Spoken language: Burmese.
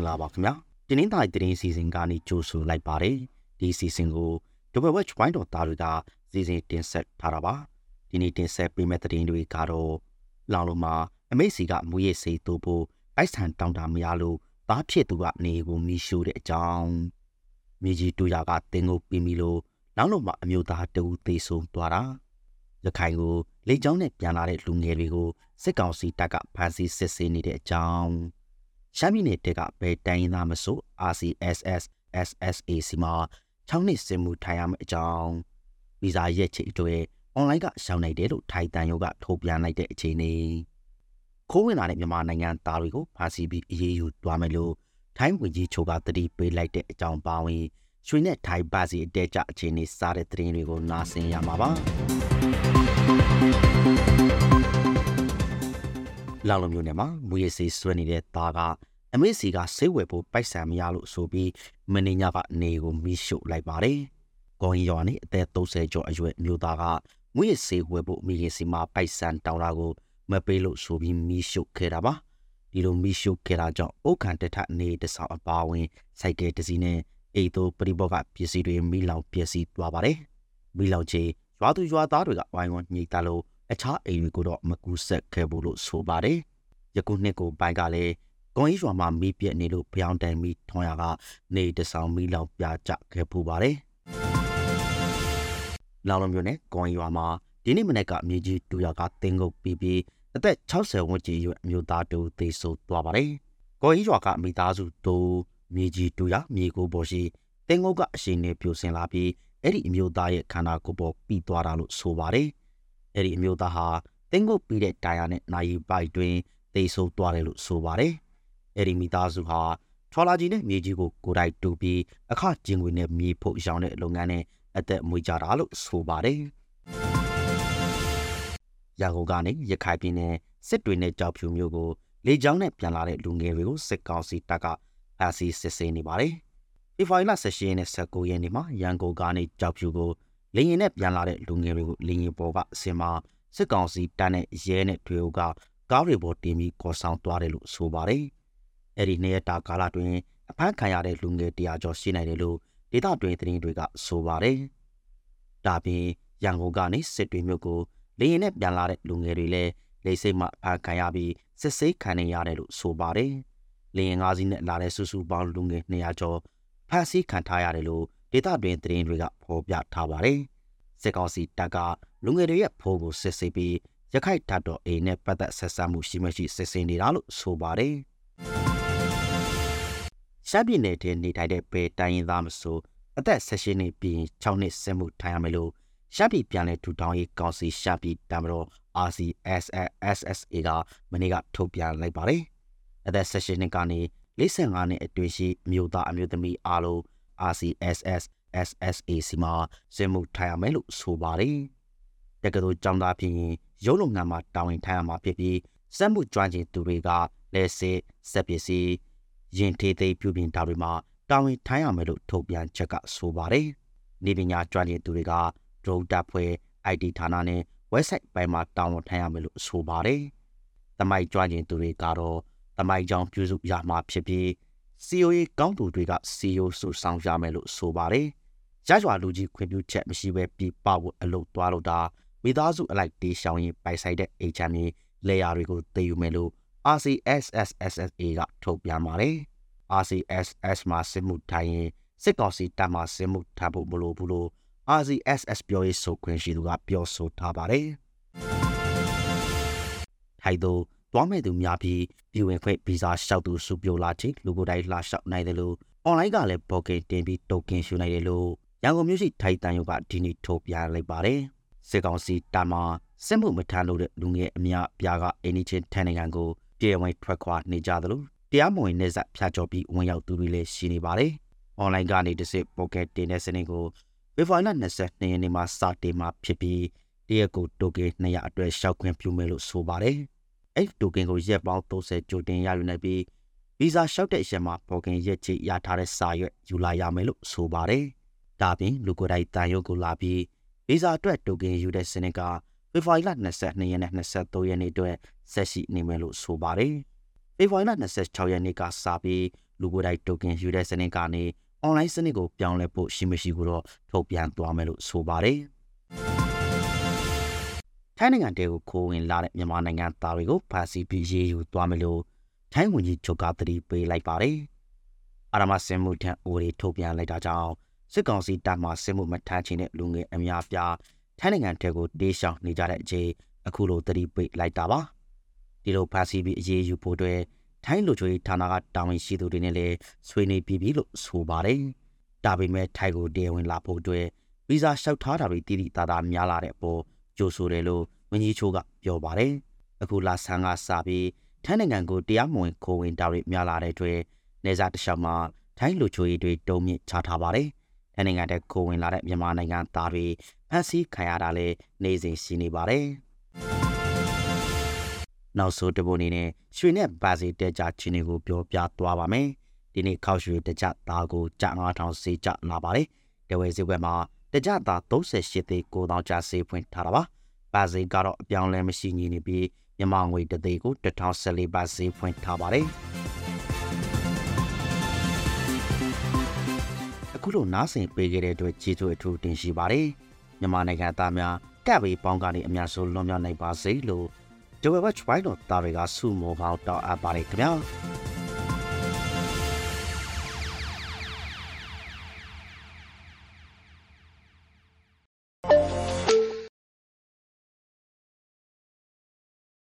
င်္ဂလာပါခင်ဗျာတင်းနှင်းတိုင်းတင်းစီစဉ်ကနေကြိုဆိုလိုက်ပါတယ်ဒီစီစဉ်ကိုဒဘဝက်ဝိုင်းတော်သားတွေကစီစဉ်တင်ဆက်ထားတာပါဒီနေ့တင်ဆက်ပေးမယ့်သတင်းတွေကတော့လောင်လုံးမှာအမိတ်စီကမူရည်စိတ်တို့ဖို့အိုက်ဆန်တောင်းတာမရလို့သားဖြစ်သူကနေကိုမိရှို့တဲ့အကြောင်းမြေကြီးတူရကတင်းကိုပြီးပြီလို့လောင်လုံးမှာအမျိုးသားတူသေးဆုံးသွားတာရခိုင်ကိုလေကြောင်းနဲ့ပြန်လာတဲ့လူငယ်တွေကိုစစ်ကောင်စီတပ်ကဖမ်းဆီးစစ်ဆေးနေတဲ့အကြောင်း ရှမ်းပြည်နယ်တက်ကဘယ်တိုင်းရင်းသားမဆို RCSS SSA စီမှာ6နှစ်စင်မှုထိုင်ရမယ့်အကြောင်းဗီဇာရက်ချိအတွက်အွန်လိုင်းကရှောင်းနိုင်တယ်လို့ထိုင်တန်ရုံးကထုတ်ပြန်လိုက်တဲ့အခြေအနေခိုးဝင်လာတဲ့မြန်မာနိုင်ငံသားတွေကိုဖမ်းဆီးပြီးအရေးယူသွားမယ်လို့ထိုင်းဝန်ကြီးချုပ်ကတတိပေးလိုက်တဲ့အကြောင်းပါဝင်ရွှေနဲ့ထိုင်ပါစီအတဲကြအခြေအနေစားတဲ့သတင်းတွေကိုနားဆင်ရမှာပါ လောင်လုံးမျိုးနဲ့မှာမူရစီဆွဲနေတဲ့သားကအမေစီကဆေးဝယ်ဖို့ပိုက်ဆံမရလို့ဆိုပြီးမင်းညကနေကိုမိရှုလိုက်ပါတယ်။ကောင်းရွာနေအသက်30ကျော်အရွယ်မျိုးသားကမူရစီဝယ်ဖို့မိခင်စီမှာပိုက်ဆံတောင်းတာကိုမပေးလို့ဆိုပြီးမိရှုခဲ့တာပါ။ဒီလိုမိရှုခဲ့တာကြောင့်အုတ်ခံတထနေတဆောက်အပါဝင်စိုက်ကဲတစီနဲ့အိတ်တို့ပရိဘောကပစ္စည်းတွေမိလောင်ပျက်စီးသွားပါတယ်။မိလောင်ချေရွာသူရွာသားတွေကဝိုင်းဝန်းညှိတလို့ အခြားအိမ်တွေကိုတော့မကူးဆက်ခဲ့ဘူးလို့ဆိုပါတယ်။ယခုနှစ်ကိုပိုင်းကလည်းကွန်ကြီးရွာမှာမီးပြက်နေလို့ဖျောင်းတန်မီထွန်ရကနေတဆောင်မီးလောင်ပြကြခဲ့ပူပါတယ်။လောင်လုံးမျိုးနဲ့ကွန်ကြီးရွာမှာဒီနေ့မနေ့ကမြေကြီးတူရကတင်းကုတ်ပြီးပြီးအသက်60ဝန်းကျင်အရွယ်အမျိုးသားတူသေဆုံးသွားပါတယ်။ကွန်ကြီးရွာကမိသားစုတူမြေကြီးတူရမြေကိုပေါ်ရှိတင်းကုတ်ကအရှင်နေပြိုစင်လာပြီးအဲ့ဒီအမျိုးသားရဲ့ခန္ဓာကိုယ်ပေါ်ပြီးသွားတာလို့ဆိုပါတယ်။ အဲ့ဒီအမျိုးသားဟာတင်းကုတ်ပြီးတဲ့တာယာနဲ့နိုင်ပိုက်တွင်သေဆုံးသွားတယ်လို့ဆိုပါတယ်။အဲ့ဒီမိသားစုဟာထရလာကြီးနဲ့မြေကြီးကိုကိုယ်တိုင်တူပြီးအခကျင်းဝင်နဲ့မြေဖို့ရောင်းတဲ့လုပ်ငန်းနဲ့အသက်မွေးကြတာလို့ဆိုပါတယ်။ရန်ကုန်ကနေရခိုင်ပြည်နယ်စစ်တွေနဲ့ကြောက်ဖြူမျိုးကိုလေကြောင်းနဲ့ပြန်လာတဲ့လူငယ်တွေကိုစစ်ကောင်စီတပ်ကဖမ်းဆီးစစ်ဆေးနေပါတယ်။ဖေဖော်ဝါရီလ16ရက်နဲ့19ရက်နေ့မှာရန်ကုန်ကနေကြောက်ဖြူကို လေရင်နဲ့ပြန်လာတဲ့လူငယ်တွေကိုလေရင်ပေါ်ကအစင်မှာစစ်ကောင်စီတပ်နဲ့ရဲနဲ့တွေကကားတွေပေါ်တင်ပြီးကော်ဆောင်သွားတယ်လို့ဆိုပါတယ်။အဲ့ဒီနှစ်ရက်တာကာလတွင်အဖမ်းခံရတဲ့လူငယ်တရာကျော်ရှိနိုင်တယ်လို့ဒေသတွင်သတင်းတွေကဆိုပါတယ်။ဒါပြင်ရန်ကုန်ကနေစစ်တွေမြို့ကိုလေရင်နဲ့ပြန်လာတဲ့လူငယ်တွေလည်းလေစိတ်မှအဖမ်းခံရပြီးစစ်ဆေးခံနေရတယ်လို့ဆိုပါတယ်။လေရင်ငါးစီးနဲ့လာတဲ့စုစုပေါင်းလူငယ်200ကျော်ဖမ်းဆီးခံထားရတယ်လို့ ဒေသတွင်သတင်းတွေကဖော်ပြထားပါတယ်။စစ်ကောင်စီတပ်ကလူငယ်တွေရဲ့ဖိုးကိုစစ်ဆေးပြီးရခိုင်တပ်တော်အိမ်နဲ့ပတ်သက်ဆက်ဆံမှုရှိမရှိစစ်ဆေးနေတာလို့ဆိုပါတယ်။ရှမ်းပြည်နယ်ထဲနေထိုင်တဲ့ဘယ်တိုင်းရင်းသားမဆိုအသက်16နှစ်ပြီးရင်6နှစ်ဆက်မှုထိုင်ရမယ်လို့ရှမ်းပြည်ပြန်လည်ထူထောင်ရေးကောင်စီရှမ်းပြည်တမတော် RCSSA ကမနေ့ကထုတ်ပြန်လိုက်ပါတယ်။အသက်16နှစ်ကနေ45နှစ်အတွင်းရှိမြို့သားအမျိုးသမီးအားလုံး RCSS SSA စီမှာစင်မှုထိုင်ရမယ်လို့ဆိုပါတယ်။တက္ကသိုလ်ကျောင်းသားဖြစ်ရင်ရုံးလုံငန်းမှာတာဝန်ထိုင်ရမှာဖြစ်ပြီးစက်မှုကျွမ်းကျင်သူတွေကလက်စစ်စက်ပစ္စည်းရင်ထေးသိပြုပြင်တာတွေမှာတာဝန်ထိုင်းရမယ်လို့ထုတ်ပြန်ချက်ကဆိုပါတယ်။နေပညာကျွမ်းကျင်သူတွေက drone တပ်ဖွဲ့ IT ဌာနနဲ့ website ပိုင်းမှာတာဝန်ထိုင်းရမယ်လို့ဆိုပါတယ်။တမိုက်ကျွမ်းကျင်သူတွေကတော့တမိုက်ကြောင်ပြုစုရမှာဖြစ်ပြီး COA ကောင်းသူတွေက CEO ဆိုဆောင်ရမယ်လို့ဆိုပါတယ်။ရရွာလူကြီးခွင့်ပြုချက်မရှိဘဲပြပဝအလုပ်သွားလို့တာမိသားစုအလိုက်တေးရှောင်းရင်ပိုက်ဆိုင်တဲ့အိမ်ချမ်းတွေလေယာတွေကိုတည်ယူမယ်လို့ RCSSSA ကထုတ်ပြန်ပါတယ်။ RCSS မှာစစ်မှုထိုင်ရင်စစ်ကောင်စီတပ်မှစစ်မှုထမ်းဖို့မလိုဘူးလို့ RCSS ပြောရေးဆိုခွင့်ရှိသူကပြောဆိုထားပါတယ်။ထိုင်သူ တွားမဲ့သူများပြီးပြည်ဝင်ခွင့်ဗီဇာလျှောက်သူစုပြလာချိန်လူကိုယ်တိုင်လှလျှောက်နိုင်တယ်လို့အွန်လိုင်းကလည်းဘော့ကင်တင်ပြီးတိုကင်ရှူနိုင်တယ်လို့ရန်ကုန်မြို့ရှိထိုင်တန်ရုပ်ကဒီနေ့ထုတ်ပြန်လိုက်ပါတယ်။စစ်ကောင်စီတပ်မှစစ်မှုမထမ်းလို့တဲ့လူငယ်အများပြားကအိန္ဒိချင်းထန်နိုင်ငံကိုတရားဝင်ထွက်ခွာနေကြသလိုတရားမဝင်နေဆက်ဖြာကျော်ပြီးဝင်ရောက်သူတွေလည်းရှိနေပါတယ်။အွန်လိုင်းကနေတစ်စစ်ပိုကက်တင်တဲ့စနစ်ကိုဖေဖော်ဝါရီလ22ရက်နေ့မှာစတင်မှာဖြစ်ပြီးတရက်ကိုတိုကင်200အတွက်ရှောက်ခွင့်ပြုမယ်လို့ဆိုပါတယ်။ အဲ့တိုကင်ကိုရက်ပေါင်း30ကြိုတင်ရယူနိုင်ပြီးဗီဇာလျှောက်တဲ့ရက်မှာပိုကင်ရက်ချီရထားတဲ့စာရွက်ယူလာရမယ်လို့ဆိုပါတယ်။ဒါပြင်လူကိုယ်တိုင်တန်ရုပ်ကိုလာပြီးဗီဇာအတွက်တိုကင်ယူတဲ့စနစ်ကဖေဖော်ဝါရီလ22ရက်နဲ့23ရက်နေ့အတွက်ဆက်ရှိနေမယ်လို့ဆိုပါတယ်။ဖေဖော်ဝါရီလ26ရက်နေ့ကစပြီးလူကိုယ်တိုင်တိုကင်ယူတဲ့စနစ်ကနေအွန်လိုင်းစနစ်ကိုပြောင်းလဲဖို့ရှိမရှိကိုတော့ထုတ်ပြန်သွားမယ်လို့ဆိုပါတယ် ထိုင်းနိုင်ငံတဲကိုခိုးဝင်လာတဲ့မြန်မာနိုင်ငံသားတွေကိုဖမ်းဆီးပြီးရေးယူသွားမယ်လို့ထိုင်းဝန်ကြီးချုပ်ကသတိပေးလိုက်ပါတယ်အာရမစင်မှုထံအိုရီထုတ်ပြန်လိုက်တာကြောင့်စစ်ကောင်စီတပ်မှစစ်မှုမထမ်းချင်တဲ့လူငယ်အများပြားထိုင်းနိုင်ငံတဲကိုတေးရှောင်နေကြတဲ့အချိန်အခုလိုသတိပေးလိုက်တာပါဒီလိုဖမ်းဆီးပြီးအရေးယူဖို့အတွက်ထိုင်းလူချိုရေးဌာနကတာဝန်ရှိသူတွေနဲ့လည်းဆွေးနွေးပြီးပြီလို့ဆိုပါတယ်ဒါပေမဲ့ထိုင်းကိုတရားဝင်လာဖို့အတွက်ဗီဇာလျှောက်ထားတာတွေတည်တည်တာတာများလာတဲ့အပေါ် ကြိုဆိုတယ်လို့ဝန်ကြီးချုပ်ကပြောပါတယ်အခုလာဆန်းကစပြီးထိုင်းနိုင်ငံကိုတရားမဝင်ခိုးဝင်တာတွေများလာတဲ့အတွက်နေစားတလျှောက်မှာထိုင်းလူချိုရေးတွေတုံ့မြင့်ချထားပါတယ်ထိုင်းနိုင်ငံတဲ့ခိုးဝင်လာတဲ့မြန်မာနိုင်ငံသားတွေဖမ်းဆီးခံရတာလည်းနေစဉ်ရှိနေပါတယ်နောက်ဆုံးတပုတ်အနေနဲ့ရွှေနဲ့ဘာစီတက်ကြချင်းတွေကိုပြောပြသွားပါမယ်ဒီနေ့ခောက်ရွှေတကြသားကိုကြ9000စေးကြလာပါတယ်တဝဲစည်းပွဲမှာ တကြသား38သိန်း9000ကျစေးဖွင့်ထားတာပါဘာစီကတော့အပြောင်းလဲမရှိညီနေပြီးမြန်မာငွေတသိန်းကို1014ဘတ်စေးဖွင့်ထားပါတယ်အခုလိုနားဆင်ပေးခဲ့တဲ့အတွက်ကျေးဇူးအထူးတင်ရှိပါတယ်မြန်မာနိုင်ငံသားများကပ်ပြီးပေါင်းကနေအများဆုံးလွန်မြောက်နိုင်ပါစေလို့ The Web Watch ဘိုင်းတော်တာတွေကဆုမောကောင်းတောင်းအပ်ပါတယ်ခင်ဗျာ